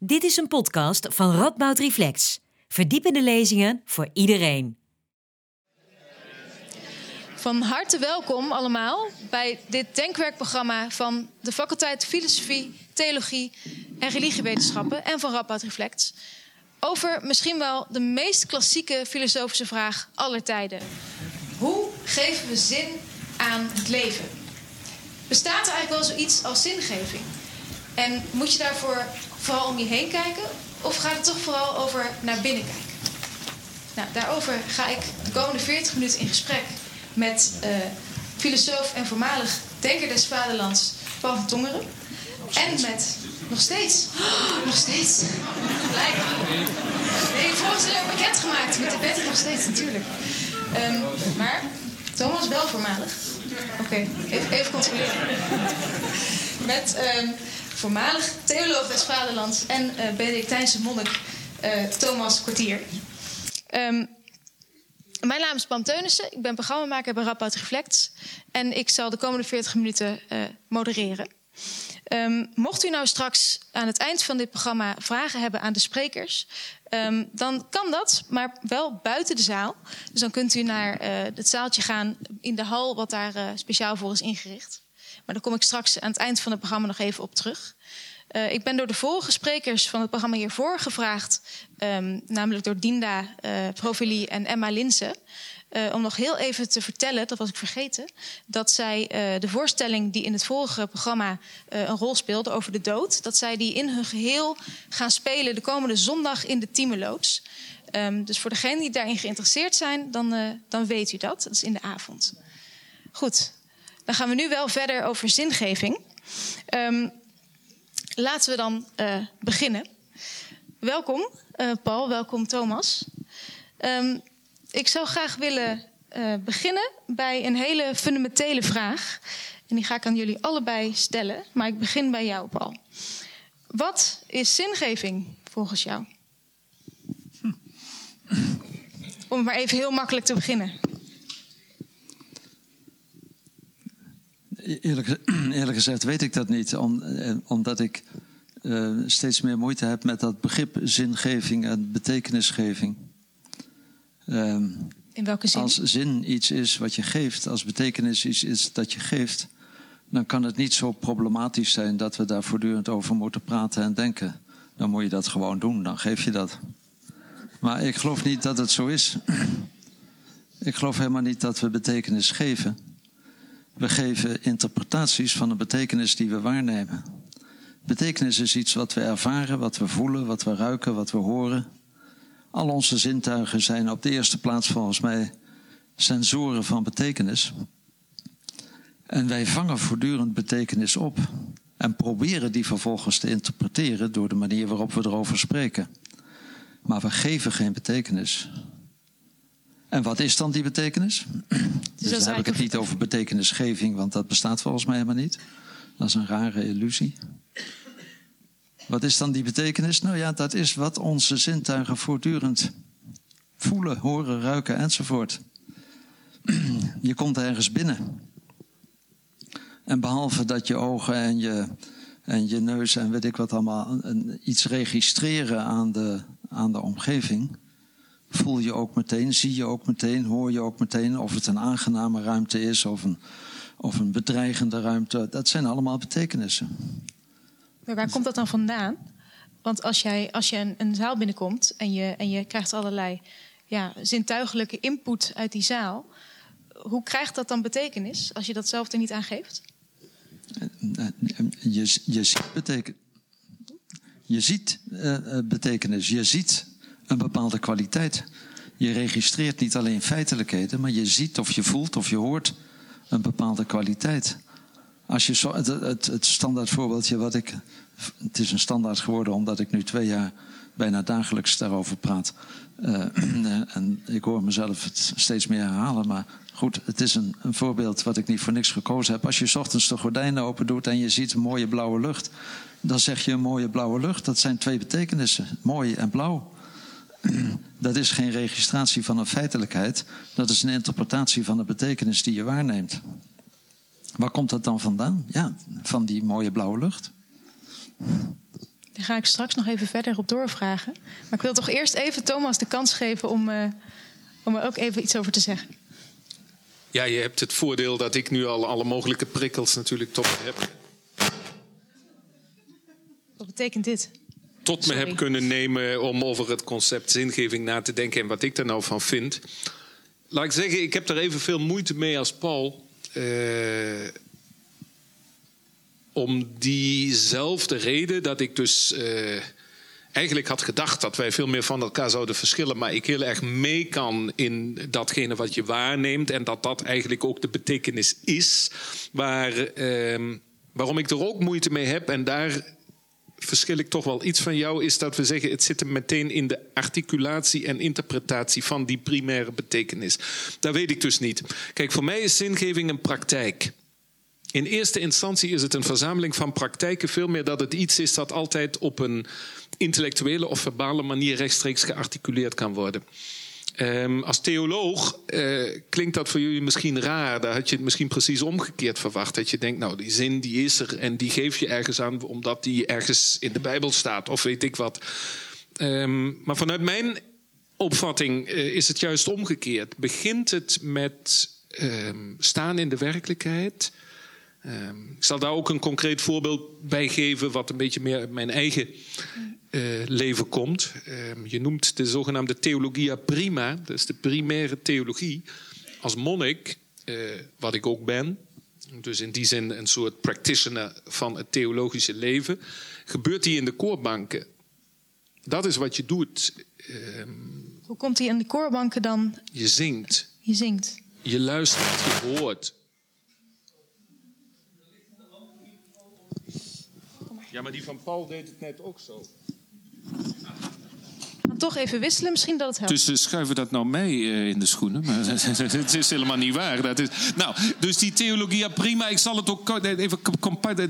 Dit is een podcast van Radboud Reflex. Verdiepende lezingen voor iedereen. Van harte welkom allemaal bij dit denkwerkprogramma van de faculteit Filosofie, Theologie en Religiewetenschappen en van Radboud Reflex. Over misschien wel de meest klassieke filosofische vraag aller tijden. Hoe geven we zin aan het leven? Bestaat er eigenlijk wel zoiets als zingeving? En moet je daarvoor vooral om je heen kijken? Of gaat het toch vooral over naar binnen kijken? Nou, daarover ga ik de komende 40 minuten in gesprek met uh, filosoof en voormalig denker des vaderlands Paul van Tongeren. En met, nog steeds, nog steeds, gelijk. Nee, voorzitter bekend gemaakt met de bed nog steeds natuurlijk. Um, maar Thomas wel voormalig. Oké, even, even controleren. met um, voormalig theoloog des Vaderlands en uh, Benedictijnse monnik uh, Thomas Kwartier. Um, mijn naam is Pam Teunissen. Ik ben programmamaker bij Rapport Reflect. En ik zal de komende 40 minuten uh, modereren. Um, mocht u nou straks aan het eind van dit programma vragen hebben aan de sprekers, um, dan kan dat, maar wel buiten de zaal. Dus dan kunt u naar het zaaltje gaan in de hal, wat daar speciaal voor is ingericht. Maar daar kom ik straks aan het eind van het programma nog even op terug. Uh, ik ben door de vorige sprekers van het programma hiervoor gevraagd, um, namelijk door Dinda uh, en Emma Linsen, uh, om nog heel even te vertellen, dat was ik vergeten, dat zij de voorstelling die in het vorige programma een rol speelde over de dood, dat zij die in hun geheel gaan spelen de komende zondag in de Tiemeloods. Um, dus voor degenen die daarin geïnteresseerd zijn, dan, dan weet u dat. Dat is in de avond. Goed, dan gaan we nu wel verder over zingeving. Um, laten we dan uh, beginnen. Welkom, uh, Paul. Welkom, Thomas. Um, ik zou graag willen uh, beginnen bij een hele fundamentele vraag. En die ga ik aan jullie allebei stellen. Maar ik begin bij jou, Paul. Wat is zingeving volgens jou? Om maar even heel makkelijk te beginnen. Eerlijk, eerlijk, gezegd weet ik dat niet, om, eh, omdat ik uh, steeds meer moeite heb met dat begrip zingeving en betekenisgeving. Um, In welke zin? Als zin iets is wat je geeft, als betekenis iets is dat je geeft, dan kan het niet zo problematisch zijn dat we daar voortdurend over moeten praten en denken. Dan moet je dat gewoon doen, dan geef je dat. Maar ik geloof niet dat het zo is. Ik geloof helemaal niet dat we betekenis geven. We geven interpretaties van een betekenis die we waarnemen. Betekenis is iets wat we ervaren, wat we voelen, wat we ruiken, wat we horen. Al onze zintuigen zijn op de eerste plaats volgens mij sensoren van betekenis. En wij vangen voortdurend betekenis op en proberen die vervolgens te interpreteren door de manier waarop we erover spreken. Maar we geven geen betekenis. En wat is dan die betekenis? Dus, dus dan heb ik het niet over betekenisgeving, want dat bestaat volgens mij helemaal niet. Dat is een rare illusie. Wat is dan die betekenis? Nou ja, dat is wat onze zintuigen voortdurend voelen, horen, ruiken enzovoort. Je komt ergens binnen. En behalve dat je ogen en je, en je neus en weet ik wat allemaal iets registreren aan de, aan de omgeving, voel je ook meteen, zie je ook meteen, hoor je ook meteen of het een aangename ruimte is of een, of een bedreigende ruimte. Dat zijn allemaal betekenissen. Maar waar komt dat dan vandaan? Want als, jij, als je een, een zaal binnenkomt en je, en je krijgt allerlei ja, zintuigelijke input uit die zaal, hoe krijgt dat dan betekenis als je dat zelf er niet aan geeft? Je, je ziet, beteken, je ziet uh, betekenis, je ziet een bepaalde kwaliteit. Je registreert niet alleen feitelijkheden, maar je ziet of je voelt of je hoort een bepaalde kwaliteit. Als je zo, het, het, standaard voorbeeldje wat ik. Het is een standaard geworden omdat ik nu twee jaar bijna dagelijks daarover praat. Uh, en ik hoor mezelf het steeds meer herhalen. Maar goed, het is een, een, voorbeeld wat ik niet voor niks gekozen heb. Als je ochtends de gordijnen open doet en je ziet een mooie blauwe lucht. Dan zeg je een mooie blauwe lucht. Dat zijn twee betekenissen. Mooi en blauw. Dat is geen registratie van een feitelijkheid. Dat is een interpretatie van de betekenis die je waarneemt. Waar komt dat dan vandaan? Ja, van die mooie blauwe lucht. Daar ga ik straks nog even verder op doorvragen. Maar ik wil toch eerst even Thomas de kans geven om, uh, om er ook even iets over te zeggen. Ja, je hebt het voordeel dat ik nu al alle mogelijke prikkels natuurlijk me heb. Wat betekent dit? Tot me heb kunnen nemen om over het concept zingeving na te denken en wat ik er nou van vind. Laat ik zeggen, ik heb er evenveel moeite mee als Paul. Uh, om diezelfde reden dat ik dus uh, eigenlijk had gedacht dat wij veel meer van elkaar zouden verschillen, maar ik heel erg mee kan in datgene wat je waarneemt en dat dat eigenlijk ook de betekenis is waar, uh, waarom ik er ook moeite mee heb en daar verschil ik toch wel iets van jou, is dat we zeggen: het zit meteen in de articulatie en interpretatie van die primaire betekenis. Dat weet ik dus niet. Kijk, voor mij is zingeving een praktijk. In eerste instantie is het een verzameling van praktijken, veel meer dat het iets is dat altijd op een intellectuele of verbale manier rechtstreeks gearticuleerd kan worden. Um, als theoloog uh, klinkt dat voor jullie misschien raar. Daar had je het misschien precies omgekeerd verwacht. Dat je denkt, nou, die zin die is er en die geef je ergens aan omdat die ergens in de Bijbel staat of weet ik wat. Um, maar vanuit mijn opvatting uh, is het juist omgekeerd. Begint het met um, staan in de werkelijkheid. ik zal daar ook een concreet voorbeeld bij geven, wat een beetje meer mijn eigen uh, leven komt. Uh, je noemt de zogenaamde theologia prima, dus de primaire theologie, als monnik, uh, wat ik ook ben. Dus in die zin een soort practitioner van het theologische leven. Gebeurt die in de koorbanken? Dat is wat je doet. Ehm, Hoe komt hij in de koorbanken dan? Je zingt. Je zingt. Je luistert, je hoort. Ja, maar die van Paul deed het net ook zo. Toch even wisselen, misschien dat het helpt. Dus uh, schuiven dat nou mee uh, in de schoenen. Maar het is helemaal niet waar. Dat is, nou, dus die theologia prima. Ik zal het ook even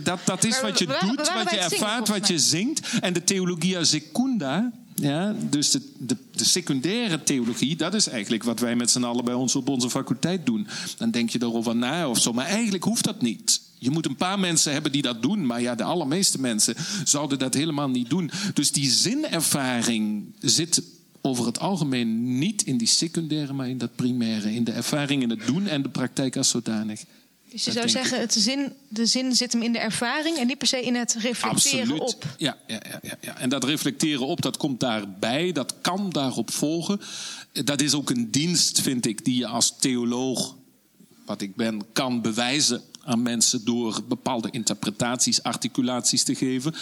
dat, dat is wat je we, doet, we wat je ervaart, wat je zingt. En de theologia secunda, ja, dus de, de, de, secundaire theologie, dat is eigenlijk wat wij met z'n allen bij ons op onze faculteit doen. Dan denk je erover na of zo. Maar eigenlijk hoeft dat niet. Je moet een paar mensen hebben die dat doen, maar ja, de allermeeste mensen zouden dat helemaal niet doen. Dus die zinervaring zit over het algemeen niet in die secundaire, maar in dat primaire. In de ervaring in het doen en de praktijk als zodanig. Dus je zou zeggen, het zin, de zin zit hem in de ervaring en niet per se in het reflecteren Absoluut. op. Ja, ja, ja, ja, en dat reflecteren op, dat komt daarbij, dat kan daarop volgen. Dat is ook een dienst, vind ik, die je als theoloog, wat ik ben, kan bewijzen aan mensen door bepaalde interpretaties, articulaties te geven.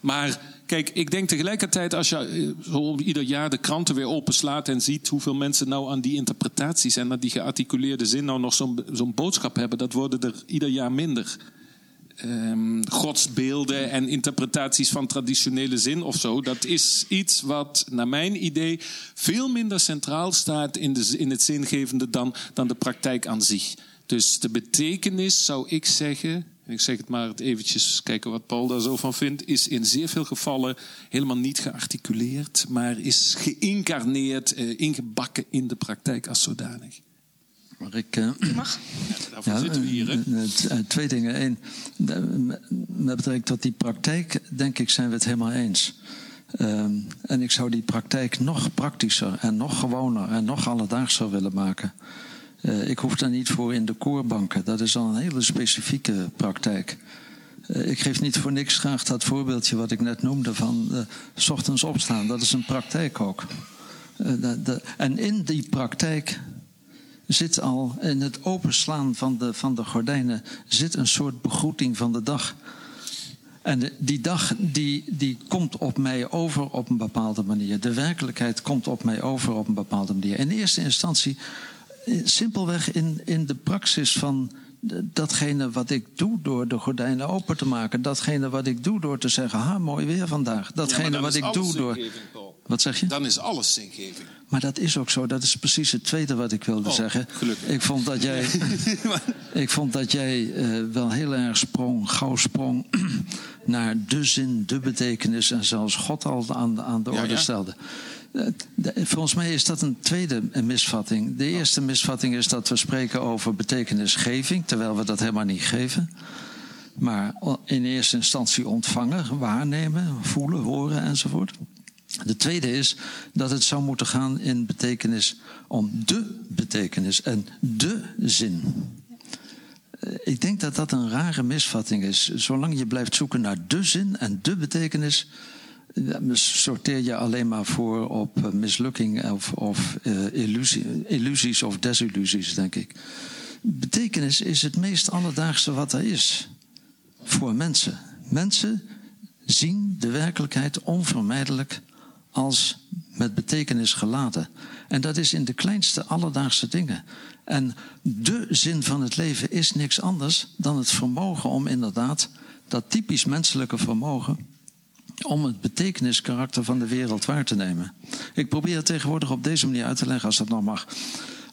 Maar kijk, ik denk tegelijkertijd als je eh, zo ieder jaar de kranten weer openslaat en ziet hoeveel mensen nou aan die interpretaties en aan die gearticuleerde zin nou nog zo'n zo'n boodschap hebben, dat worden er ieder jaar minder. Um, godsbeelden en interpretaties van traditionele zin of zo. Dat is iets wat, naar mijn idee, veel minder centraal staat in, de, in het zingevende dan, dan de praktijk aan zich. Dus de betekenis, zou ik zeggen, ik zeg het maar eventjes kijken wat Paul daar zo van vindt, is in zeer veel gevallen helemaal niet gearticuleerd, maar is geïncarneerd, eh, ingebakken in de praktijk als zodanig. Maar ik. Uh, Mag? Ja, daarvoor ja, zitten we hier. Hè? Uh, twee dingen. Eén, met betrekking tot die praktijk, denk ik, zijn we het helemaal eens. Ehm, en ik zou die praktijk nog praktischer en nog gewoner en nog alledaagser willen maken. Uh, ik hoef daar niet voor in de koorbanken. Dat is al een hele specifieke praktijk. Uh, ik geef niet voor niks graag dat voorbeeldje wat ik net noemde van uh, s ochtends opstaan. Dat is een praktijk ook. De, en in die praktijk zit al, in het openslaan van de, van de gordijnen, zit een soort begroeting van de dag. En die dag die, die komt op mij over op een bepaalde manier. De werkelijkheid komt op mij over op een bepaalde manier. In eerste instantie simpelweg in, in de praxis van datgene wat ik doe door de gordijnen open te maken. Datgene wat ik doe door te zeggen, ha, mooi weer vandaag. Datgene ja, wat ik doe door. Wat zeg je? Dan is alles zingeving. Maar dat is ook zo. Dat is precies het tweede wat ik wilde oh, zeggen. Gelukkig. Ik vond dat jij, ik vond dat jij uh, wel heel erg sprong, gauw sprong naar de zin, de betekenis en zelfs God al aan, aan de orde ja, ja. stelde. Volgens mij is dat een tweede misvatting. De eerste misvatting is dat we spreken over betekenisgeving, terwijl we dat helemaal niet geven. maar in eerste instantie ontvangen, waarnemen, voelen, horen enzovoort. De tweede is dat het zou moeten gaan in betekenis om de betekenis en de zin. Eh, ik denk dat dat een rare misvatting is. Zolang je blijft zoeken naar de zin en de betekenis, eh, sorteer je alleen maar voor op eh, mislukking of, of illusie, illusies of desillusies, denk ik. Betekenis is het meest alledaagse wat er is voor mensen. Mensen zien de werkelijkheid onvermijdelijk als met betekenis geladen. En dat is in de kleinste alledaagse dingen. En de zin van het leven is niks anders dan het vermogen om inderdaad dat typisch menselijke vermogen om het betekeniskarakter van de wereld waar te nemen. Ik probeer het tegenwoordig op deze manier uit te leggen, als dat nog mag.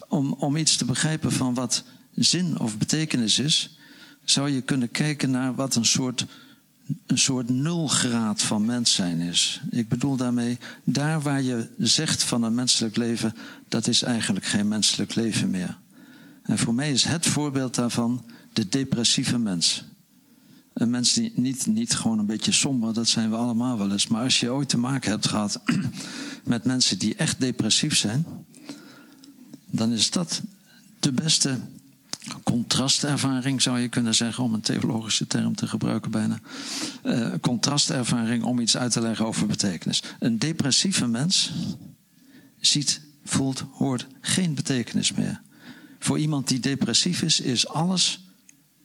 Om, om iets te begrijpen van wat zin of betekenis is, zou je kunnen kijken naar wat een soort een soort nulgraad van mens zijn is. Ik bedoel daarmee, daar waar je zegt van een menselijk leven, dat is eigenlijk geen menselijk leven meer. En voor mij is het voorbeeld daarvan de depressieve mens. Een mens die niet, niet gewoon een beetje somber, dat zijn we allemaal wel eens. Maar als je ooit te maken hebt gehad met mensen die echt depressief zijn, dan is dat de beste contrastervaring, zou je kunnen zeggen, om een theologische term te gebruiken bijna. Uh, contrastervaring om iets uit te leggen over betekenis. Een depressieve mens ziet, voelt, hoort geen betekenis meer. Voor iemand die depressief is, is alles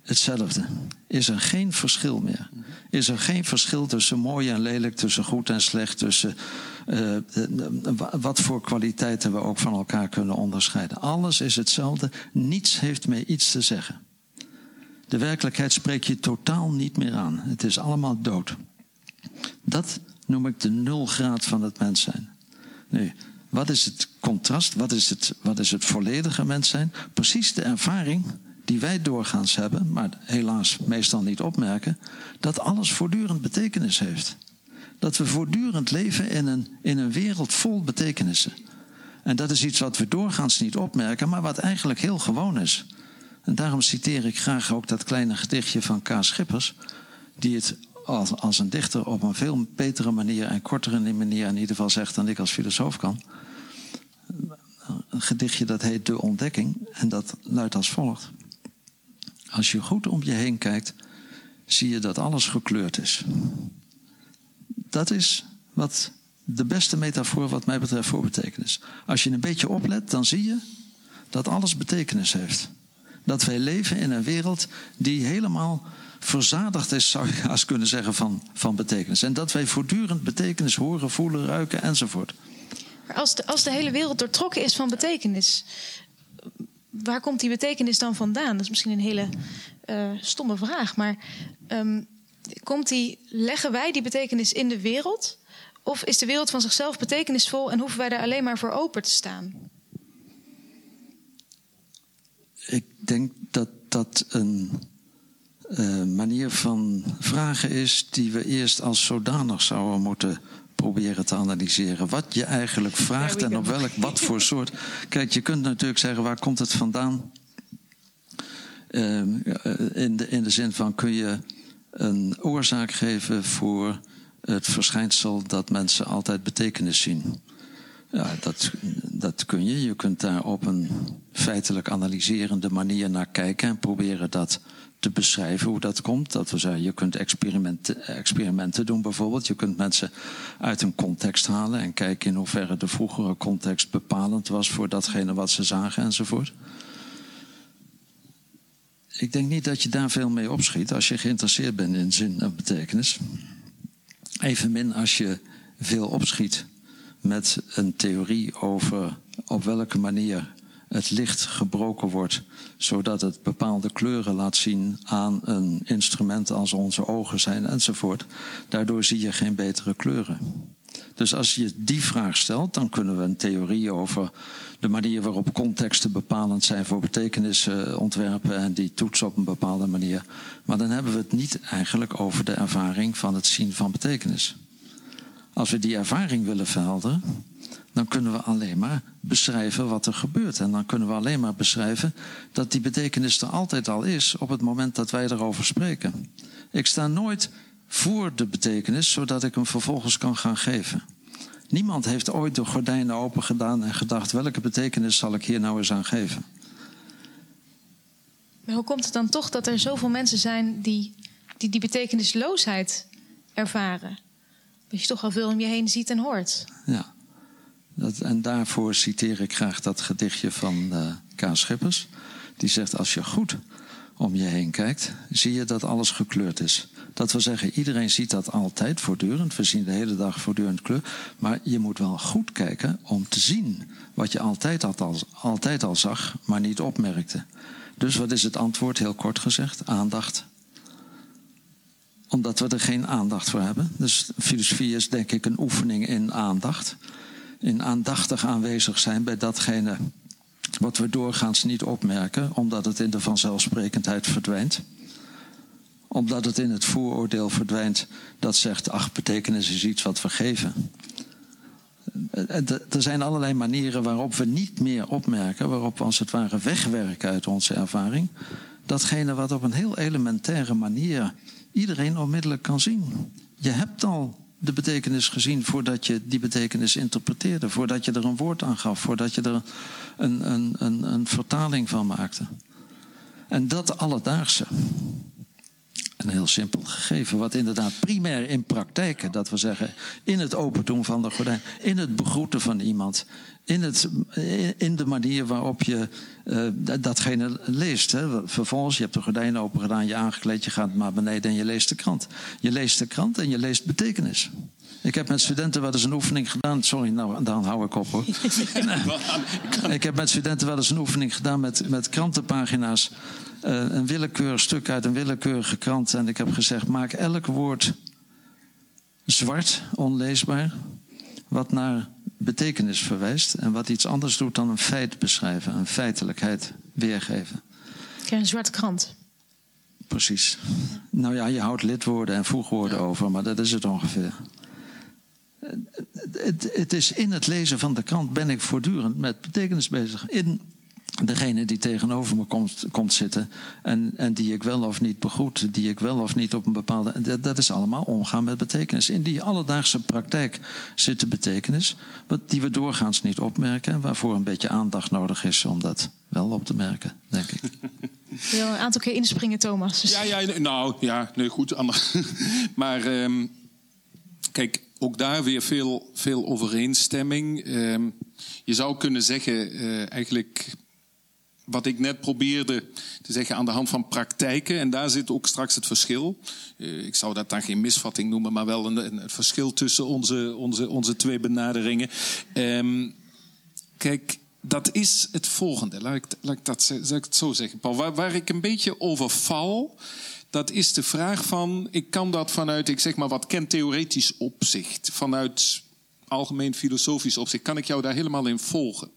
hetzelfde. Is er geen verschil meer. Is er geen verschil tussen mooi en lelijk, tussen goed en slecht, tussen uh, wat voor kwaliteiten we ook van elkaar kunnen onderscheiden. Alles is hetzelfde. Niets heeft meer iets te zeggen. De werkelijkheid spreekt je totaal niet meer aan. Het is allemaal dood. Dat noem ik de nulgraad van het mens zijn. Nu, wat is het contrast? Wat is het, wat is het volledige mens zijn? Precies de ervaring die wij doorgaans hebben, maar helaas meestal niet opmerken, dat alles voortdurend betekenis heeft. Dat we voortdurend leven in een, in een wereld vol betekenissen. En dat is iets wat we doorgaans niet opmerken, maar wat eigenlijk heel gewoon is. En daarom citeer ik graag ook dat kleine gedichtje van K. Schippers, die het als, als een dichter op een veel betere manier en kortere manier in ieder geval zegt dan ik als filosoof kan. Een gedichtje dat heet De Ontdekking en dat luidt als volgt. Als je goed om je heen kijkt, zie je dat alles gekleurd is. Dat is wat de beste metafoor wat mij betreft voor betekenis. Als je een beetje oplet, dan zie je dat alles betekenis heeft. Dat wij leven in een wereld die helemaal verzadigd is, zou je als kunnen zeggen, van, van betekenis. En dat wij voortdurend betekenis horen, voelen, ruiken enzovoort. Maar als de, als de hele wereld doortrokken is van betekenis, waar komt die betekenis dan vandaan? Dat is misschien een hele uh, stomme vraag, maar um, komt die, leggen wij die betekenis in de wereld? Of is de wereld van zichzelf betekenisvol en hoeven wij daar alleen maar voor open te staan? Ik denk dat dat een uh, manier van vragen is die we eerst als zodanig zouden moeten proberen te analyseren. Wat je eigenlijk vraagt en op welk, wat voor soort. Kijk, je kunt natuurlijk zeggen, waar komt het vandaan? Uh, in, de, in de zin van, kun je een oorzaak geven voor het verschijnsel dat mensen altijd betekenis zien? Ja, dat, dat kun je. Je kunt daar op een feitelijk analyserende manier naar kijken en proberen dat te beschrijven hoe dat komt. Dat we zeggen, je kunt experimenten, experimenten doen bijvoorbeeld. Je kunt mensen uit een context halen en kijken in hoeverre de vroegere context bepalend was voor datgene wat ze zagen enzovoort. Ik denk niet dat je daar veel mee opschiet als je geïnteresseerd bent in zin en betekenis. Evenmin als je veel opschiet met een theorie over op welke manier het licht gebroken wordt, zodat het bepaalde kleuren laat zien aan een instrument als onze ogen zijn enzovoort. Daardoor zie je geen betere kleuren. Dus als je die vraag stelt, dan kunnen we een theorie over de manier waarop contexten bepalend zijn voor betekenissen ontwerpen en die toetsen op een bepaalde manier. Maar dan hebben we het niet eigenlijk over de ervaring van het zien van betekenis. Als we die ervaring willen verhelderen, dan kunnen we alleen maar beschrijven wat er gebeurt. En dan kunnen we alleen maar beschrijven dat die betekenis er altijd al is op het moment dat wij erover spreken. Ik sta nooit voor de betekenis, zodat ik hem vervolgens kan gaan geven. Niemand heeft ooit de gordijnen open gedaan en gedacht: welke betekenis zal ik hier nou eens aan geven? Maar hoe komt het dan toch dat er zoveel mensen zijn die die, die betekenisloosheid ervaren? Dat je toch al veel om je heen ziet en hoort. Ja, dat, en daarvoor citeer ik graag dat gedichtje van uh, K. Schippers. Die zegt: Als je goed om je heen kijkt, zie je dat alles gekleurd is. Dat wil zeggen, iedereen ziet dat altijd voortdurend. We zien de hele dag voortdurend kleur. Maar je moet wel goed kijken om te zien wat je altijd al, altijd al zag, maar niet opmerkte. Dus wat is het antwoord, heel kort gezegd? Aandacht. Omdat we er geen aandacht voor hebben. Dus filosofie is denk ik een oefening in aandacht. In aandachtig aanwezig zijn bij datgene wat we doorgaans niet opmerken, omdat het in de vanzelfsprekendheid verdwijnt. Omdat het in het vooroordeel verdwijnt dat zegt, ach, betekenis is iets wat we geven. Er zijn allerlei manieren waarop we niet meer opmerken, waarop we als het ware wegwerken uit onze ervaring. Datgene wat op een heel elementaire manier iedereen onmiddellijk kan zien. Je hebt al de betekenis gezien voordat je die betekenis interpreteerde, voordat je er een woord aan gaf, voordat je er een, een, een, een vertaling van maakte. En dat alledaagse. Een heel simpel gegeven, wat inderdaad primair in praktijken, dat we zeggen, in het open doen van de gordijn, in het begroeten van iemand, in, het, in de manier waarop je uh, datgene leest. Hè. Vervolgens, je hebt de gordijn open gedaan, je aangekleed, je gaat naar beneden en je leest de krant. Je leest de krant en je leest betekenis. Ik heb met studenten wel eens een oefening gedaan. Sorry, nou, dan hou ik op hoor. ik heb met studenten wel eens een oefening gedaan met, met krantenpagina's. Uh, een willekeurig stuk uit een willekeurige krant. En ik heb gezegd: maak elk woord zwart, onleesbaar. Wat naar betekenis verwijst. En wat iets anders doet dan een feit beschrijven, een feitelijkheid weergeven. Krijg een zwarte krant. Precies. Nou ja, je houdt lidwoorden en voegwoorden over, maar dat is het ongeveer. Het, het, is in het lezen van de krant ben ik voortdurend met betekenis bezig. In degene die tegenover me komt, komt zitten en, en die ik wel of niet begroet, die ik wel of niet op een bepaalde. Dat, dat is allemaal omgaan met betekenis. In die alledaagse praktijk zit de betekenis, wat, die we doorgaans niet opmerken en waarvoor een beetje aandacht nodig is om dat wel op te merken, denk ik. Je wil een aantal keer inspringen, Thomas. Ja, ja, nou ja, nee, goed. maar um, kijk, ook daar weer veel, veel overeenstemming. Um, je zou kunnen zeggen, uh, eigenlijk wat ik net probeerde te zeggen aan de hand van praktijken. En daar zit ook straks het verschil. Uh, ik zou dat dan geen misvatting noemen, maar wel een, een verschil tussen onze, onze, onze twee benaderingen. Um, kijk, dat is het volgende. Laat ik, ik dat zo zeggen, Paul. Waar, waar ik een beetje over val, dat is de vraag van... ik kan dat vanuit, ik zeg maar wat kentheoretisch opzicht... vanuit algemeen filosofisch opzicht... kan ik jou daar helemaal in volgen.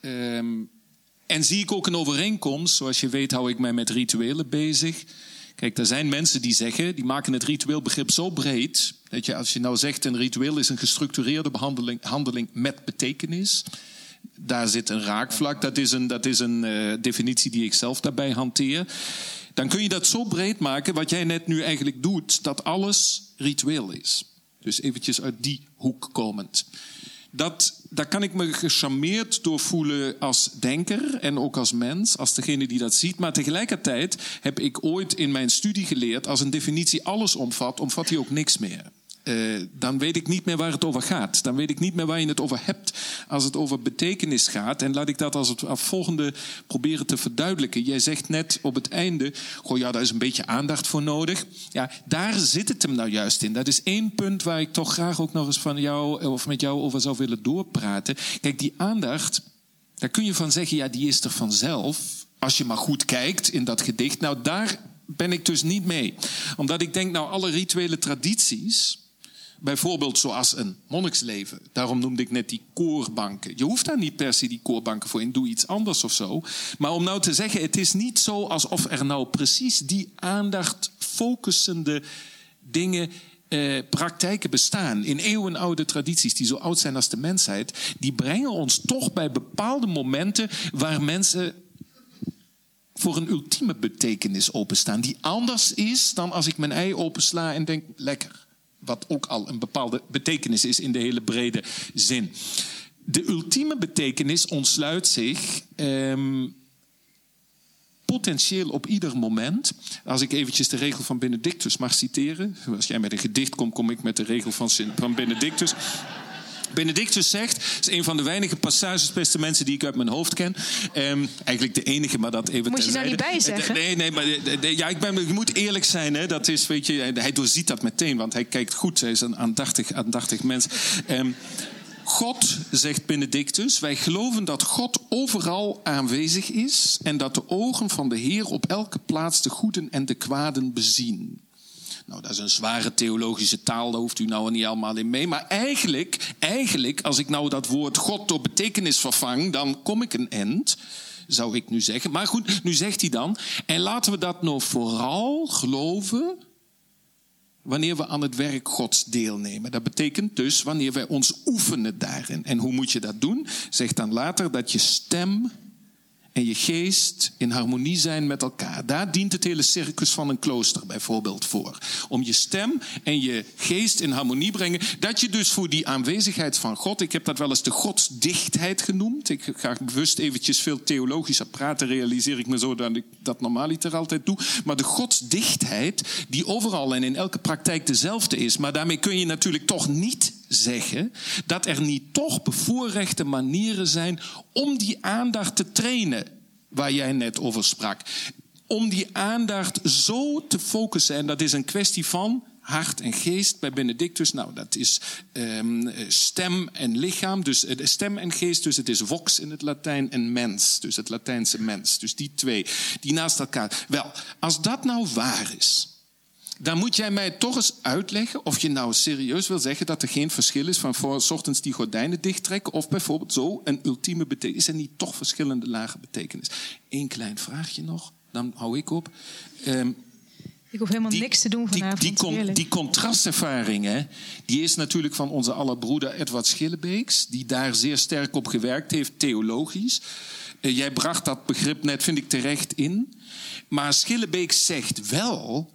Um, en zie ik ook een overeenkomst. Zoals je weet hou ik mij met rituelen bezig. Kijk, er zijn mensen die zeggen, die maken het ritueelbegrip zo breed. Dat je, als je nou zegt een ritueel is een gestructureerde behandeling, handeling met betekenis. Daar zit een raakvlak, dat is een, dat is een uh, definitie die ik zelf daarbij hanteer. Dan kun je dat zo breed maken, wat jij net nu eigenlijk doet, dat alles ritueel is. Dus eventjes uit die hoek komend dat, daar kan ik me gecharmeerd door voelen als denker en ook als mens, als degene die dat ziet. Maar tegelijkertijd heb ik ooit in mijn studie geleerd, als een definitie alles omvat, omvat die ook niks meer. Uh, dan weet ik niet meer waar het over gaat. Dan weet ik niet meer waar je het over hebt als het over betekenis gaat. En laat ik dat als het volgende proberen te verduidelijken. Jij zegt net op het einde, goh ja, daar is een beetje aandacht voor nodig. Ja, daar zit het hem nou juist in. Dat is één punt waar ik toch graag ook nog eens van jou of met jou over zou willen doorpraten. Kijk, die aandacht, daar kun je van zeggen, ja, die is er vanzelf. Als je maar goed kijkt in dat gedicht. Nou, daar ben ik dus niet mee. Omdat ik denk, nou, alle rituele tradities Bijvoorbeeld zoals een monniksleven. Daarom noemde ik net die koorbanken. Je hoeft daar niet per se die koorbanken voor in. Doe iets anders of zo. Maar om nou te zeggen, het is niet zo alsof er nou precies die aandacht focusende dingen eh, praktijken bestaan, in eeuwenoude tradities die zo oud zijn als de mensheid, die brengen ons toch bij bepaalde momenten waar mensen voor een ultieme betekenis openstaan, die anders is dan als ik mijn ei opensla en denk lekker. Wat ook al een bepaalde betekenis is in de hele brede zin. De ultieme betekenis ontsluit zich ehm, potentieel op ieder moment. Als ik eventjes de regel van Benedictus mag citeren. Als jij met een gedicht komt, kom ik met de regel van, van Benedictus. Benedictus zegt, is een van de weinige passages, beste mensen, die ik uit mijn hoofd ken. Um, eigenlijk de enige, maar dat even Moet je daar niet bij zeggen? Nee, nee, maar ja, ik ben, je moet eerlijk zijn. Hè, dat is, weet je, hij doorziet dat meteen, want hij kijkt goed. Hij is een aandachtig, aandachtig mens. Um, God, zegt Benedictus, wij geloven dat God overal aanwezig is en dat de ogen van de Heer op elke plaats de goeden en de kwaden bezien. Nou, dat is een zware theologische taal, daar hoeft u nou niet allemaal in mee. Maar eigenlijk, eigenlijk, als ik nou dat woord God door betekenis vervang, dan kom ik een end, zou ik nu zeggen. Maar goed, nu zegt hij dan, en laten we dat nou vooral geloven wanneer we aan het werk Gods deelnemen. Dat betekent dus wanneer wij ons oefenen daarin. En hoe moet je dat doen? Zeg dan later dat je stem en je geest in harmonie zijn met elkaar. Daar dient het hele circus van een klooster bijvoorbeeld voor. Om je stem en je geest in harmonie brengen. Dat je dus voor die aanwezigheid van God, ik heb dat wel eens de godsdichtheid genoemd. Ik ga bewust eventjes veel theologischer praten, realiseer ik me zo dat ik dat normaliter altijd doe. Maar de godsdichtheid, die overal en in elke praktijk dezelfde is. Maar daarmee kun je natuurlijk toch niet zeggen dat er niet toch bevoorrechte manieren zijn om die aandacht te trainen waar jij net over sprak. Om die aandacht zo te focussen, en dat is een kwestie van hart en geest bij Benedictus. Nou, dat is um, stem en lichaam, dus uh, stem en geest, dus het is vox in het Latijn en mens, dus het Latijnse mens. Dus die twee, die naast elkaar. Wel, als dat nou waar is, dan moet jij mij toch eens uitleggen of je nou serieus wil zeggen dat er geen verschil is van voor ochtends die gordijnen dichttrekken of bijvoorbeeld zo een ultieme betekenis. Is er niet toch verschillende lage betekenis? Eén klein vraagje nog, dan hou ik op. Um, ik hoef helemaal niks te doen vanavond. Die, die, die, die contrastervaring, hè, die is natuurlijk van onze allerbroeder Edward Schillebeeks, die daar zeer sterk op gewerkt heeft, theologisch. Uh, jij bracht dat begrip net, vind ik, terecht in. Maar Schillebeeks zegt wel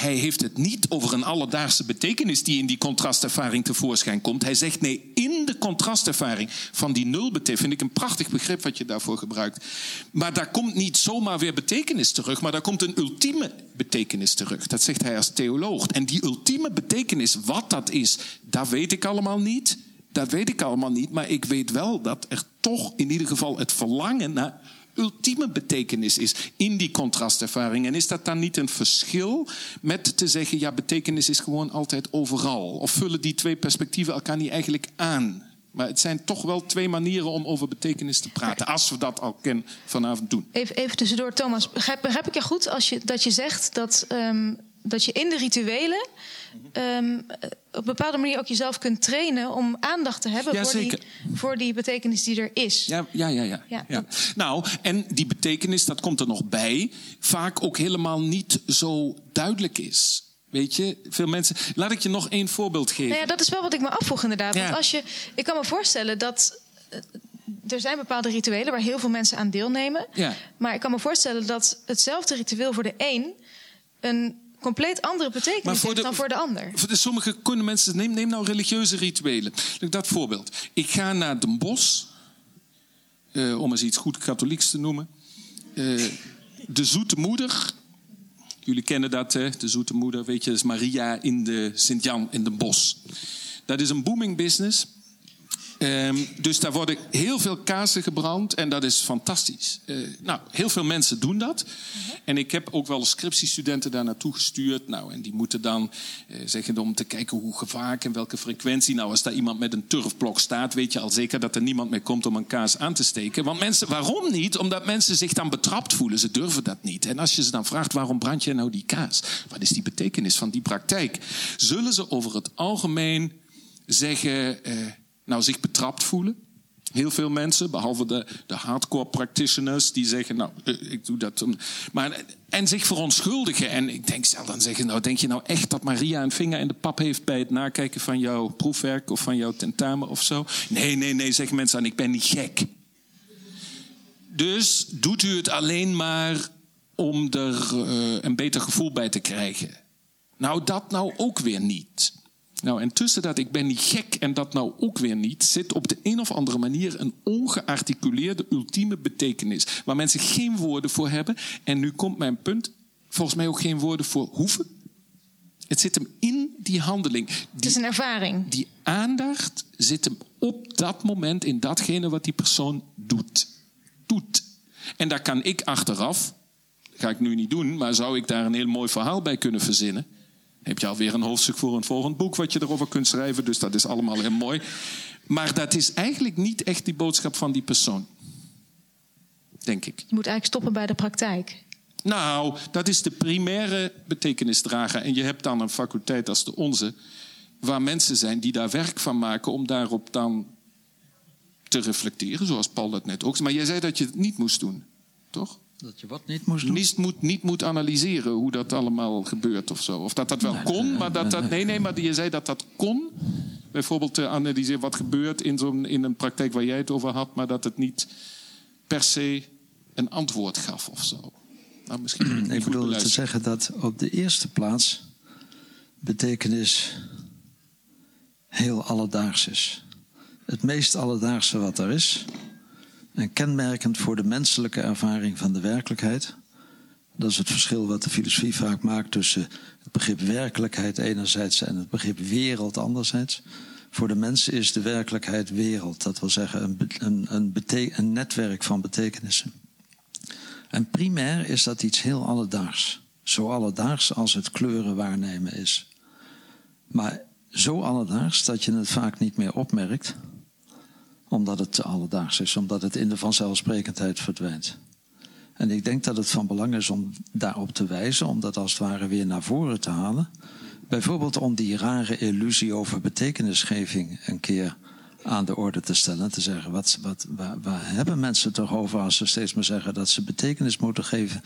hij heeft het niet over een alledaagse betekenis die in die contrastervaring tevoorschijn komt. Hij zegt nee, in de contrastervaring van die nulbetekenis, vind ik een prachtig begrip wat je daarvoor gebruikt. Maar daar komt niet zomaar weer betekenis terug, maar daar komt een ultieme betekenis terug. Dat zegt hij als theoloog. En die ultieme betekenis, wat dat is, dat weet ik allemaal niet. Dat weet ik allemaal niet, maar ik weet wel dat er toch in ieder geval het verlangen naar ultieme betekenis is in die contrastervaring. En is dat dan niet een verschil met te zeggen, ja, betekenis is gewoon altijd overal? Of vullen die twee perspectieven elkaar niet eigenlijk aan? Maar het zijn toch wel twee manieren om over betekenis te praten. Als we dat al ken vanavond doen. Even, even tussendoor, Thomas. Begrijp, ik je goed als je, dat je zegt dat, um, dat je in de rituelen um, op een bepaalde manier ook jezelf kunt trainen om aandacht te hebben voor, die, voor die betekenis die er is. Ja, ja, ja, ja, ja. ja. Nou, en die betekenis, dat komt er nog bij, vaak ook helemaal niet zo duidelijk is. Weet je, veel mensen. Laat ik je nog één voorbeeld geven. Nou ja, dat is wel wat ik me afvroeg, inderdaad. Want als je, ik kan me voorstellen dat. Eh, er zijn bepaalde rituelen waar heel veel mensen aan deelnemen. Ja. Maar ik kan me voorstellen dat hetzelfde ritueel voor de een een compleet andere betekenis heeft dan voor de ander. Voor de sommige kunnen mensen, neem, neem nou religieuze rituelen. Dat voorbeeld. Ik ga naar Den Bosch, uh, om eens iets goed katholieks te noemen. Uh, de Zoete Moeder. Jullie kennen dat, hè? de Zoete Moeder, weet je, dat is Maria in de Sint-Jan in Den Bosch. Dat is een booming business. Um, dus daar worden heel veel kaarsen gebrand en dat is fantastisch. Uh, nou, heel veel mensen doen dat. Mhm. En ik heb ook wel scriptiestudenten daar naartoe gestuurd. Nou, en die moeten dan uh, zeggen om te kijken hoe vaak en welke frequentie. Nou, als daar iemand met een turfblok staat, weet je al zeker dat er niemand meer komt om een kaars aan te steken. Want mensen, waarom niet? Omdat mensen zich dan betrapt voelen. Ze durven dat niet. En als je ze dan vraagt, waarom brand je nou die kaas? Wat is die betekenis van die praktijk? Zullen ze over het algemeen zeggen... Nou zich betrapt voelen. Heel veel mensen, behalve de, de hardcore practitioners, die zeggen: Nou, eh, ik doe dat. Maar, en zich verontschuldigen. En ik denk zelf dan zeggen: Nou, denk je nou echt dat Maria een vinger in de pap heeft bij het nakijken van jouw proefwerk of van jouw tentamen of zo? Nee, nee, nee, zeggen mensen dan: Ik ben niet gek. Dus doet u het alleen maar om er uh, een beter gevoel bij te krijgen. Nou, dat nou ook weer niet. Nou, en tussen dat ik ben niet gek en dat nou ook weer niet, zit op de een of andere manier een ongearticuleerde ultieme betekenis. Waar mensen geen woorden voor hebben. En nu komt mijn punt, volgens mij ook geen woorden voor hoeven. Het zit hem in die handeling. Die, het is een ervaring. Die aandacht zit hem op dat moment in datgene wat die persoon doet. Doet. En daar kan ik achteraf, ga ik nu niet doen, maar zou ik daar een heel mooi verhaal bij kunnen verzinnen heb je alweer een hoofdstuk voor een volgend boek wat je erover kunt schrijven. Dus dat is allemaal heel mooi. Maar dat is eigenlijk niet echt die boodschap van die persoon. Denk ik. Je moet eigenlijk stoppen bij de praktijk. Nou, dat is de primaire betekenisdrager. En je hebt dan een faculteit als de onze, waar mensen zijn die daar werk van maken om daarop dan te reflecteren, zoals Paul dat net ook. Maar jij zei dat je het niet moest doen, toch? Dat je wat niet moest doen? Niet moet, niet moet analyseren hoe dat allemaal gebeurt of zo. Of dat dat wel kon, maar dat dat... Nee, nee, maar je zei dat dat kon. Bijvoorbeeld te analyseren wat gebeurt in, zo'n, in een praktijk waar jij het over had... maar dat het niet per se een antwoord gaf of zo. Nou, misschien ik bedoel te zeggen dat op de eerste plaats... betekenis heel alledaags is. Het meest alledaagse wat er is en kenmerkend voor de menselijke ervaring van de werkelijkheid. Dat is het verschil wat de filosofie vaak maakt tussen het begrip werkelijkheid enerzijds en het begrip wereld anderzijds. Voor de mensen is de werkelijkheid wereld. Dat wil zeggen een, een, een, een netwerk van betekenissen. En primair is dat iets heel alledaags. Zo alledaags als het kleuren waarnemen is. Maar zo alledaags dat je het vaak niet meer opmerkt omdat het alledaags is, omdat het in de vanzelfsprekendheid verdwijnt. En ik denk dat het van belang is om daarop te wijzen, om dat als het ware weer naar voren te halen. Bijvoorbeeld om die rare illusie over betekenisgeving een keer aan de orde te stellen. Te zeggen, wat, wat, waar, waar hebben mensen toch over als ze steeds maar zeggen dat ze betekenis moeten geven?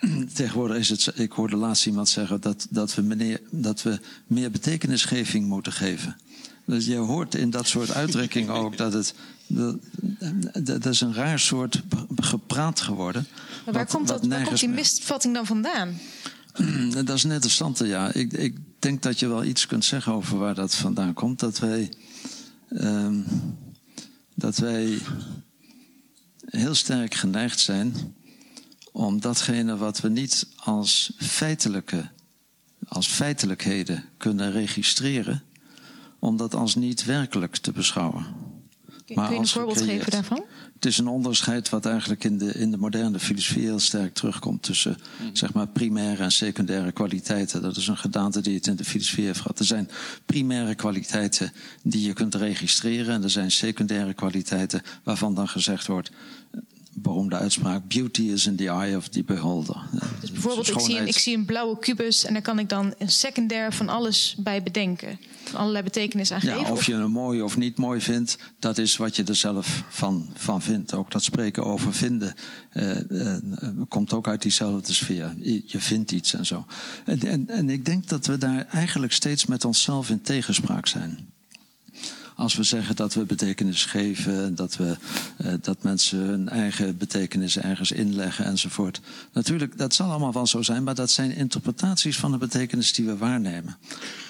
Tegenwoordig is het, ik hoorde laatst iemand zeggen dat, dat, we meneer, dat we meer betekenisgeving moeten geven. Dus je hoort in dat soort uitdrukkingen ook dat het. Dat, dat is een raar soort gepraat geworden. Maar waar, komt, dat, waar komt die misvatting dan vandaan? Dat is net interessante, ja. Ik, ik denk dat je wel iets kunt zeggen over waar dat vandaan komt. Dat wij. Um, dat wij heel sterk geneigd zijn om datgene wat we niet als feitelijke, als feitelijkheden kunnen registreren, om dat als niet werkelijk te beschouwen. Kun je een voorbeeld geven daarvan? Het is een onderscheid wat eigenlijk in de, in de moderne filosofie heel sterk terugkomt tussen mhm. zeg maar, primaire en secundaire kwaliteiten. Dat is een gedaante die het in de filosofie heeft gehad. Er zijn primaire kwaliteiten die je kunt registreren en er zijn secundaire kwaliteiten waarvan dan gezegd wordt beroemde uitspraak: Beauty is in the eye of the beholder. Dus bijvoorbeeld, ik zie, een, ik zie, een, blauwe kubus en daar kan ik dan een secundair van alles bij bedenken. Van allerlei betekenis aan geven. Ja, of je hem mooi of niet mooi vindt, dat is wat je er zelf van, van vindt. Ook dat spreken over vinden uh, uh, komt ook uit diezelfde sfeer. Je vindt iets en zo. En, en, en ik denk dat we daar eigenlijk steeds met onszelf in tegenspraak zijn als we zeggen dat we betekenis geven, dat, we, uh, dat mensen hun eigen betekenis ergens inleggen enzovoort. Natuurlijk, dat zal allemaal wel zo zijn, maar dat zijn interpretaties van de betekenis die we waarnemen.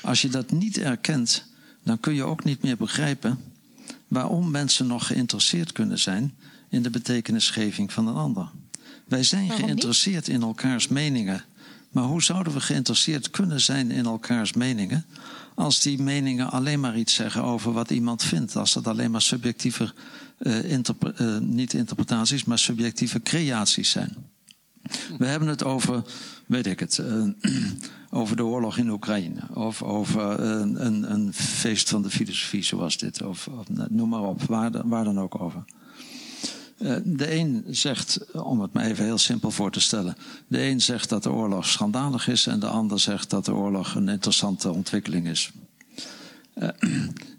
Als je dat niet erkent, dan kun je ook niet meer begrijpen waarom mensen nog geïnteresseerd kunnen zijn in de betekenisgeving van een ander. Wij zijn geïnteresseerd in elkaars meningen. Maar hoe zouden we geïnteresseerd kunnen zijn in elkaars meningen als die meningen alleen maar iets zeggen over wat iemand vindt. Als dat alleen maar subjectieve, uh, uh, niet interpretaties, maar subjectieve creaties zijn. We hebben het over, weet ik het, uh, over de oorlog in Oekraïne. Of over een, een, feest van de filosofie zoals dit. Of, of noem maar op, waar, waar dan ook over. De een zegt, om het maar even heel simpel voor te stellen. De een zegt dat de oorlog schandalig is en de ander zegt dat de oorlog een interessante ontwikkeling is.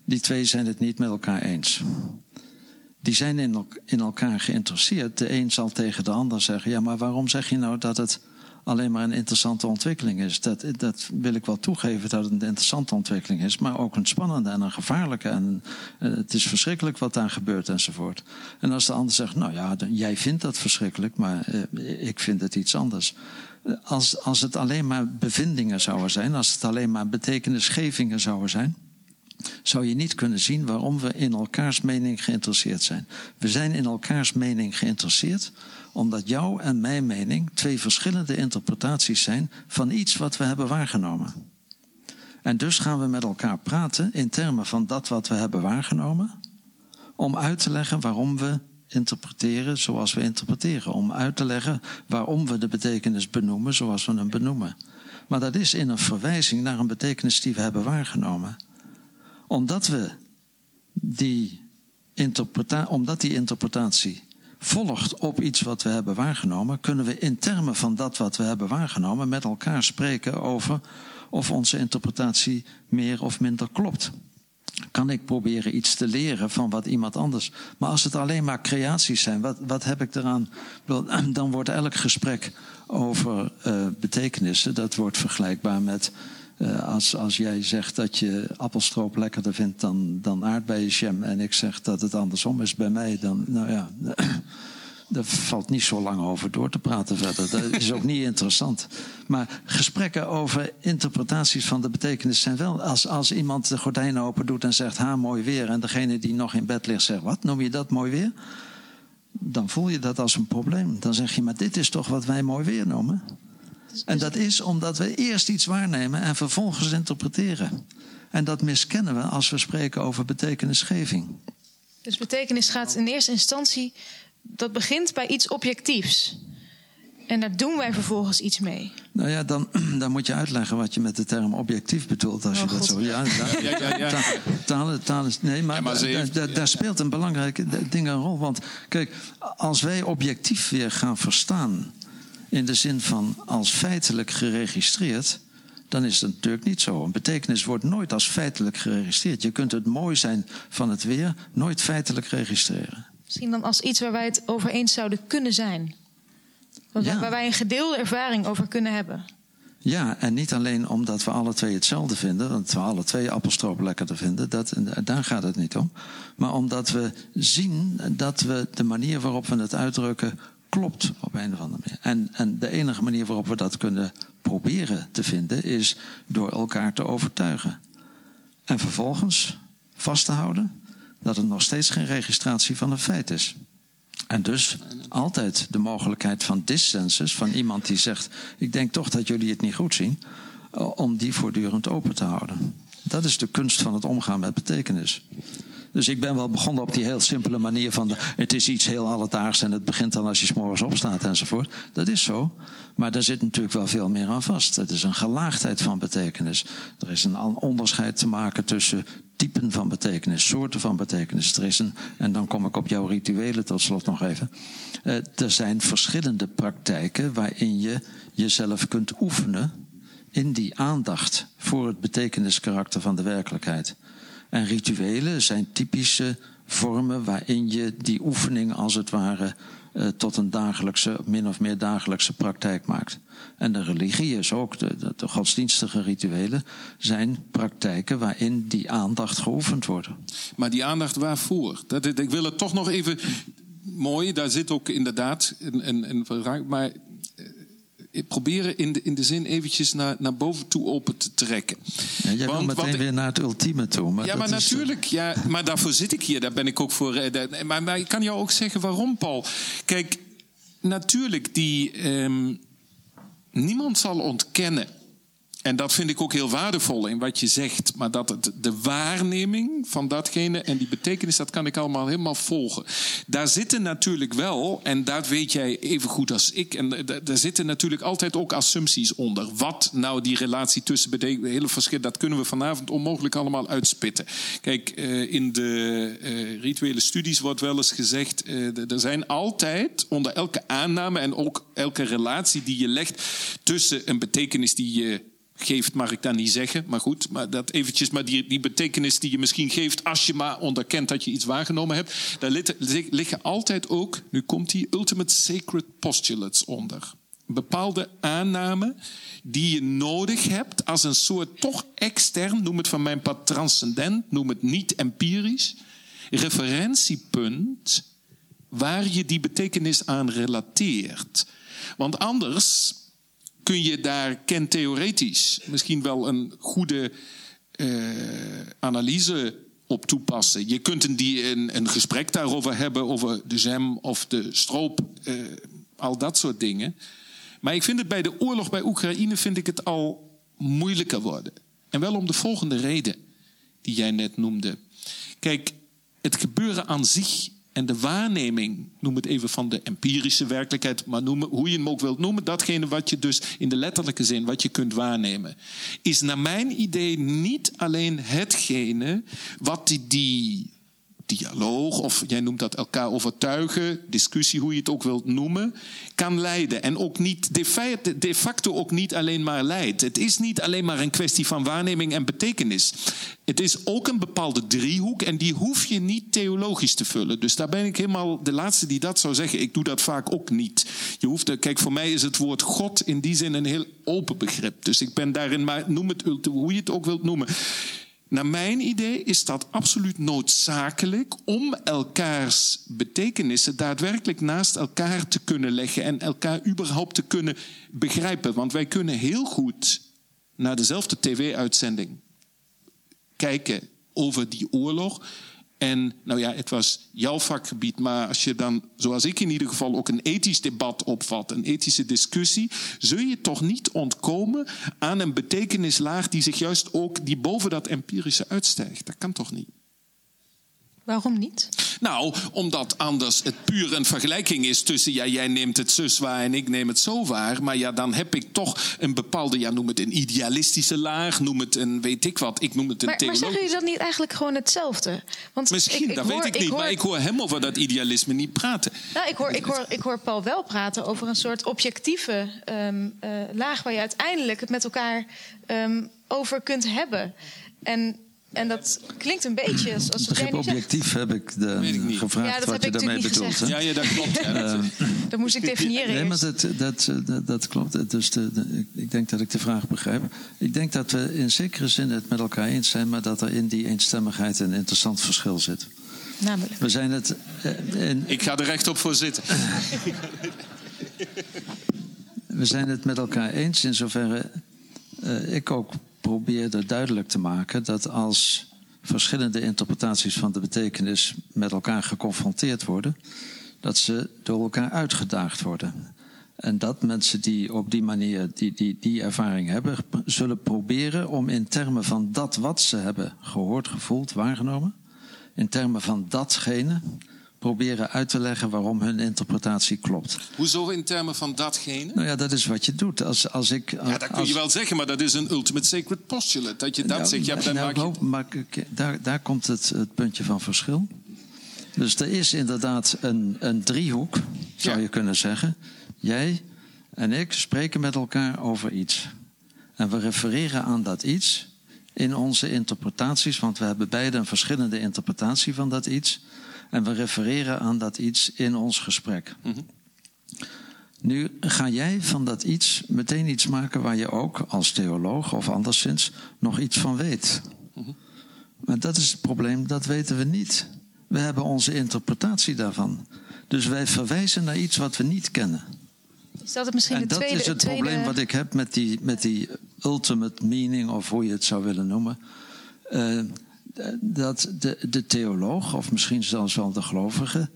Die twee zijn het niet met elkaar eens. die zijn in, in elkaar geïnteresseerd. De een zal tegen de ander zeggen: Ja, maar waarom zeg je nou dat het alleen maar een interessante ontwikkeling is? Dat, dat wil ik wel toegeven dat het een interessante ontwikkeling is, maar ook een spannende en een gevaarlijke. En uh, het is verschrikkelijk wat daar gebeurt enzovoort. En als de ander zegt: Nou ja, jij vindt dat verschrikkelijk, maar uh, ik vind het iets anders. Als, als het alleen maar bevindingen zouden zijn, als het alleen maar betekenisgevingen zouden zijn zou je niet kunnen zien waarom we in elkaars mening geïnteresseerd zijn. We zijn in elkaars mening geïnteresseerd omdat jouw en mijn mening twee verschillende interpretaties zijn van iets wat we hebben waargenomen. En dus gaan we met elkaar praten in termen van dat wat we hebben waargenomen, om uit te leggen waarom we interpreteren zoals we interpreteren, om uit te leggen waarom we de betekenis benoemen zoals we hem benoemen. Maar dat is in een verwijzing naar een betekenis die we hebben waargenomen omdat we die, interpreta omdat die interpretatie volgt op iets wat we hebben waargenomen, kunnen we in termen van dat wat we hebben waargenomen met elkaar spreken over of onze interpretatie meer of minder klopt. Kan ik proberen iets te leren van wat iemand anders. Maar als het alleen maar creaties zijn, wat, wat heb ik eraan? Dan wordt elk gesprek over uh, betekenissen, dat wordt vergelijkbaar met uh, als, als jij zegt dat je appelstroop lekkerder vindt dan, dan aardbeienjam... en ik zeg dat het andersom is bij mij, dan, nou ja... Daar valt niet zo lang over door te praten verder. Dat is ook niet interessant. Maar gesprekken over interpretaties van de betekenis zijn wel. Als, als iemand de gordijnen open doet en zegt: Ha, mooi weer. En degene die nog in bed ligt zegt: Wat, noem je dat mooi weer? Dan voel je dat als een probleem. Dan zeg je: Maar dit is toch wat wij mooi weer noemen? En dat is omdat we eerst iets waarnemen en vervolgens interpreteren. En dat miskennen we als we spreken over betekenisgeving. Dus betekenis gaat in eerste instantie, dat begint bij iets objectiefs. En daar doen wij vervolgens iets mee. Nou ja, dan, dan moet je uitleggen wat je met de term objectief bedoelt. Als je oh, dat zo. Ja, ja, ja, ja. Taal, taal is. Nee, maar, maar heeft, daar, daar speelt een belangrijke ding een rol. Want kijk, als wij objectief weer gaan verstaan in de zin van als feitelijk geregistreerd, dan is het natuurlijk niet zo. Een betekenis wordt nooit als feitelijk geregistreerd. Je kunt het mooi zijn van het weer nooit feitelijk registreren. Misschien dan als iets waar wij het over eens zouden kunnen zijn. Waar wij een gedeelde ervaring over kunnen hebben. Ja, en niet alleen omdat we alle twee hetzelfde vinden, want we alle twee appelstroop lekkerder vinden, dat, daar gaat het niet om. Maar omdat we zien dat we de manier waarop we het uitdrukken klopt op een of andere manier. En, en de enige manier waarop we dat kunnen proberen te vinden is door elkaar te overtuigen. En vervolgens vast te houden dat het nog steeds geen registratie van een feit is. En dus altijd de mogelijkheid van dissensus, van iemand die zegt: Ik denk toch dat jullie het niet goed zien, eh, om die voortdurend open te houden. Dat is de kunst van het omgaan met betekenis. Dus ik ben wel begonnen op die heel simpele manier van... Het is iets heel alledaags en het begint dan als je s'morgens opstaat enzovoort. Dat is zo. Maar daar zit natuurlijk wel veel meer aan vast. Het is een gelaagdheid van betekenis. Er is een onderscheid te maken tussen typen van betekenis, soorten van betekenis. Er is een, en dan kom ik op jouw rituelen tot slot nog even. Uh, er zijn verschillende praktijken waarin je jezelf kunt oefenen in die aandacht voor het betekeniskarakter van de werkelijkheid. En rituelen zijn typische vormen waarin je die oefening als het ware uh, tot een dagelijkse, min of meer dagelijkse praktijk maakt. En de religie is ook, de, godsdienstige rituelen zijn praktijken waarin die aandacht geoefend wordt. Maar die aandacht waarvoor? Dat, ik wil het toch nog even. Mooi, daar zit ook inderdaad een, een, een maar proberen in de, in de zin eventjes naar, naar boven toe open te trekken. Ja, jij Want, wil meteen weer naar het ultieme toe. Maar ja, maar natuurlijk. Ja, maar daarvoor zit ik hier. Daar ben ik ook voor. Uh, maar, maar ik kan jou ook zeggen waarom, Paul. Kijk, natuurlijk, die, um, niemand zal ontkennen en dat vind ik ook heel waardevol in wat je zegt. Maar dat het, de waarneming van datgene en die betekenis, dat kan ik allemaal helemaal volgen. Daar zitten natuurlijk wel, en dat weet jij even goed als ik, en daar zitten natuurlijk altijd ook assumpties onder. Wat nou die relatie tussen betekent, hele verschil, dat kunnen we vanavond onmogelijk allemaal uitspitten. Kijk, eh, in de uh, rituele studies wordt wel eens gezegd, uh, er zijn altijd onder elke aanname en ook elke relatie die je legt tussen een betekenis die je geeft, mag ik dan niet zeggen. Maar goed, maar dat eventjes, maar die, die betekenis die je misschien geeft als je maar onderkent dat je iets waargenomen hebt, daar liggen altijd ook, nu komt die ultimate sacred postulates onder. Bepaalde aannamen die je nodig hebt als een soort toch extern, noem het van mijn pad transcendent, noem het niet empirisch, referentiepunt waar je die betekenis aan relateert. Want anders kun je daar kentheoretisch misschien wel een goede uh, analyse op toepassen. Je kunt een, die, een, een, gesprek daarover hebben, over de jam of de stroop, uh, al dat soort dingen. Maar ik vind het bij de oorlog bij Oekraïne vind ik het al moeilijker worden. En wel om de volgende reden die jij net noemde. Kijk, het gebeuren aan zich en de waarneming, noem het even van de empirische werkelijkheid, maar noem, hoe je hem ook wilt noemen, datgene wat je dus in de letterlijke zin, wat je kunt waarnemen, is naar mijn idee niet alleen hetgene wat die, die dialoog, of jij noemt dat elkaar overtuigen, discussie, hoe je het ook wilt noemen, kan leiden. En ook niet, de facto ook niet alleen maar leidt. Het is niet alleen maar een kwestie van waarneming en betekenis. Het is ook een bepaalde driehoek en die hoef je niet theologisch te vullen. Dus daar ben ik helemaal de laatste die dat zou zeggen. Ik doe dat vaak ook niet. Je hoeft, kijk, voor mij is het woord God in die zin een heel open begrip. Dus ik ben daarin, maar noem het hoe je het ook wilt noemen. Naar mijn idee is dat absoluut noodzakelijk om elkaars betekenissen daadwerkelijk naast elkaar te kunnen leggen en elkaar überhaupt te kunnen begrijpen. Want wij kunnen heel goed naar dezelfde tv-uitzending kijken over die oorlog. En nou ja, het was jouw vakgebied, maar als je dan, zoals ik in ieder geval, ook een ethisch debat opvat, een ethische discussie, zul je toch niet ontkomen aan een betekenislaag die zich juist ook, die boven dat empirische uitstijgt. Dat kan toch niet? Waarom niet? Nou, omdat anders het puur een vergelijking is tussen ja, jij neemt het zus waar en ik neem het zo waar. Maar ja, dan heb ik toch een bepaalde, ja, noem het een idealistische laag, noem het een weet ik wat. Ik noem het een maar, maar zeggen jullie dat niet eigenlijk gewoon hetzelfde? Want Misschien, dat weet ik niet. maar ik hoor hem over dat idealisme niet praten. Nou, ik hoor, ik hoor, ik hoor Paul wel praten over een soort objectieve um, uh, laag waar je uiteindelijk het met elkaar um, over kunt hebben. En en dat klinkt een beetje als, als Begrip objectief heb ik, de, gevraagd ja, wat je daarmee bedoelt. Ja, ja, dat klopt. Ja, dat, dat moest ik definiëren. Nee, maar dat, dat, dat, dat klopt. Dus de, de, ik denk dat ik de vraag begrijp. Ik denk dat we in zekere zin het met elkaar eens zijn, maar dat er in die eenstemmigheid een interessant verschil zit. Namelijk. We zijn het. Eh, in, ik ga er rechtop voor zitten. we zijn het met elkaar eens in zoverre uh, ik ook probeerde duidelijk te maken dat als verschillende interpretaties van de betekenis met elkaar geconfronteerd worden, dat ze door elkaar uitgedaagd worden. En dat mensen die op die manier die, die, die ervaring hebben, zullen proberen om in termen van dat wat ze hebben gehoord, gevoeld, waargenomen, in termen van datgene proberen uit te leggen waarom hun interpretatie klopt. Hoezo in termen van datgene? Nou ja, dat is wat je doet. Als, als ik, ja, dat kun je wel zeggen, maar dat is een ultimate sacred postulate. Dat je dat zegt, ja, dan nou, maak je... Maar daar, daar komt het, het puntje van verschil. Dus er is inderdaad een, een driehoek, zou je kunnen zeggen. Jij en ik spreken met elkaar over iets. En we refereren aan dat iets in onze interpretaties, want we hebben beide een verschillende interpretatie van dat iets. En we refereren aan dat iets in ons gesprek. Mhm. Nu ga jij van dat iets meteen iets maken waar je ook als theoloog of anderszins nog iets van weet. Mhm. Maar dat is het probleem, dat weten we niet. We hebben onze interpretatie daarvan. Dus wij verwijzen naar iets wat we niet kennen. Is dat het misschien en de dat tweede, is het probleem wat ik heb met die, met die ultimate meaning, of hoe je het zou willen noemen. Uh, dat de, de theoloog, of misschien zelfs wel de gelovige,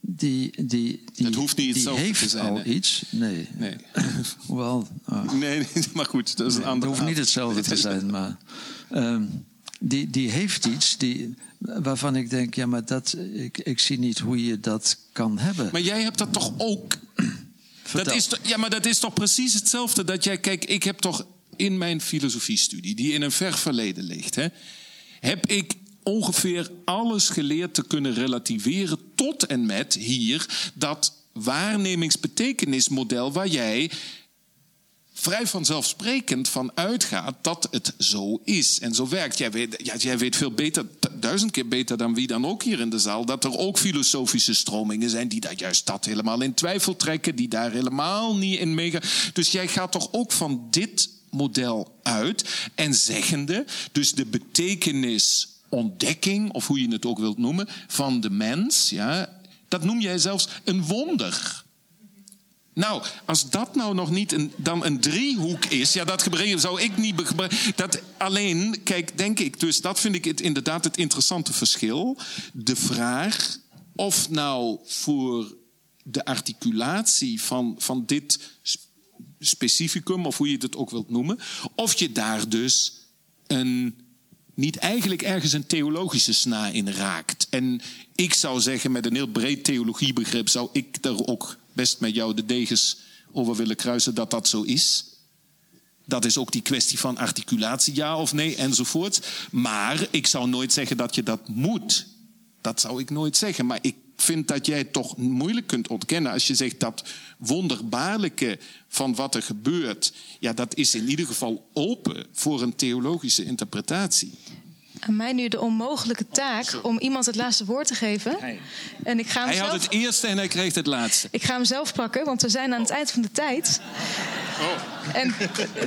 die, die, die, het hoeft niet die heeft te zijn, al iets. Nee. nee. Hoewel. Uh, nee, maar goed, dat is een nee, ander. Het hoeft niet hetzelfde te zijn, maar. Um, die, die heeft iets die, waarvan ik denk, ja, maar dat, ik, ik zie niet hoe je dat kan hebben. Maar jij hebt dat toch ook. Dat is, ja, maar dat is toch precies hetzelfde. Dat jij, kijk, ik heb toch in mijn filosofiestudie, die in een ver verleden ligt, hè, heb ik ongeveer alles geleerd te kunnen relativeren tot en met hier dat waarnemingsbetekenismodel waar jij vrij vanzelfsprekend van uitgaat dat het zo is en zo werkt. Jij weet, jij weet veel beter, duizend keer beter dan wie dan ook hier in de zaal, dat er ook filosofische stromingen zijn die daar juist dat helemaal in twijfel trekken, die daar helemaal niet in meegaan. Dus jij gaat toch ook van dit model uit en zeggende, dus de betekenis ontdekking, of hoe je het ook wilt noemen, van de mens, ja, dat noem jij zelfs een wonder. Nou, als dat nou nog niet een, dan een driehoek is, ja, dat gebruiken zou ik niet Dat alleen, kijk, denk ik, dus dat vind ik het, inderdaad het interessante verschil. De vraag of nou voor de articulatie van, van dit specificum, of hoe je het ook wilt noemen, of je daar dus een niet eigenlijk ergens een theologische snaar in raakt. En ik zou zeggen, met een heel breed theologiebegrip, zou ik er ook best met jou de degens over willen kruisen dat dat zo is. Dat is ook die kwestie van articulatie, ja of nee, enzovoort. Maar ik zou nooit zeggen dat je dat moet. Dat zou ik nooit zeggen. Maar ik vind dat jij het toch moeilijk kunt ontkennen als je zegt dat wonderbaarlijke van wat er gebeurt, ja, dat is in ieder geval open voor een theologische interpretatie aan mij nu de onmogelijke taak om iemand het laatste woord te geven. En ik ga hem hij zelf... had het eerste en hij kreeg het laatste. Ik ga hem zelf pakken, want we zijn aan het eind van de tijd. Oh. En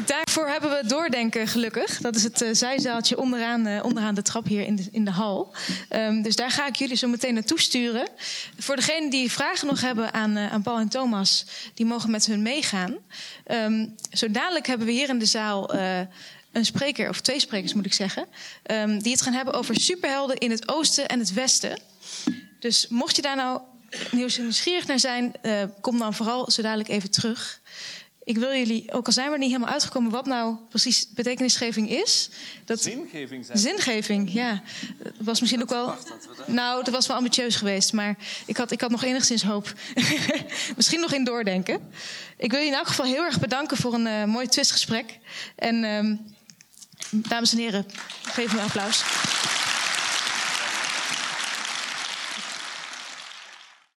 daarvoor hebben we doordenken, gelukkig. Dat is het uh, zijzaaltje onderaan, uh, onderaan de trap hier in de, in de hal. Um, dus daar ga ik jullie zo meteen naartoe sturen. Voor degenen die vragen nog hebben aan, uh, aan Paul en Thomas, die mogen met hun meegaan. Um, zo dadelijk hebben we hier in de zaal een spreker, of twee sprekers moet ik zeggen, um, die het gaan hebben over superhelden in het oosten en het westen. Dus mocht je daar nou nieuwsgierig naar zijn, uh, kom dan vooral zo dadelijk even terug. Ik wil jullie, ook al zijn we er niet helemaal uitgekomen wat nou precies betekenisgeving is. Dat, zingeving zijn. Zingeving, ja. Dat was misschien ook wel. Nou, dat was wel ambitieus geweest, maar ik had, ik had nog enigszins hoop. misschien nog in doordenken. Ik wil je in elk geval heel erg bedanken voor een uh, mooi twistgesprek. En. Um, Dames en heren, geef me een applaus.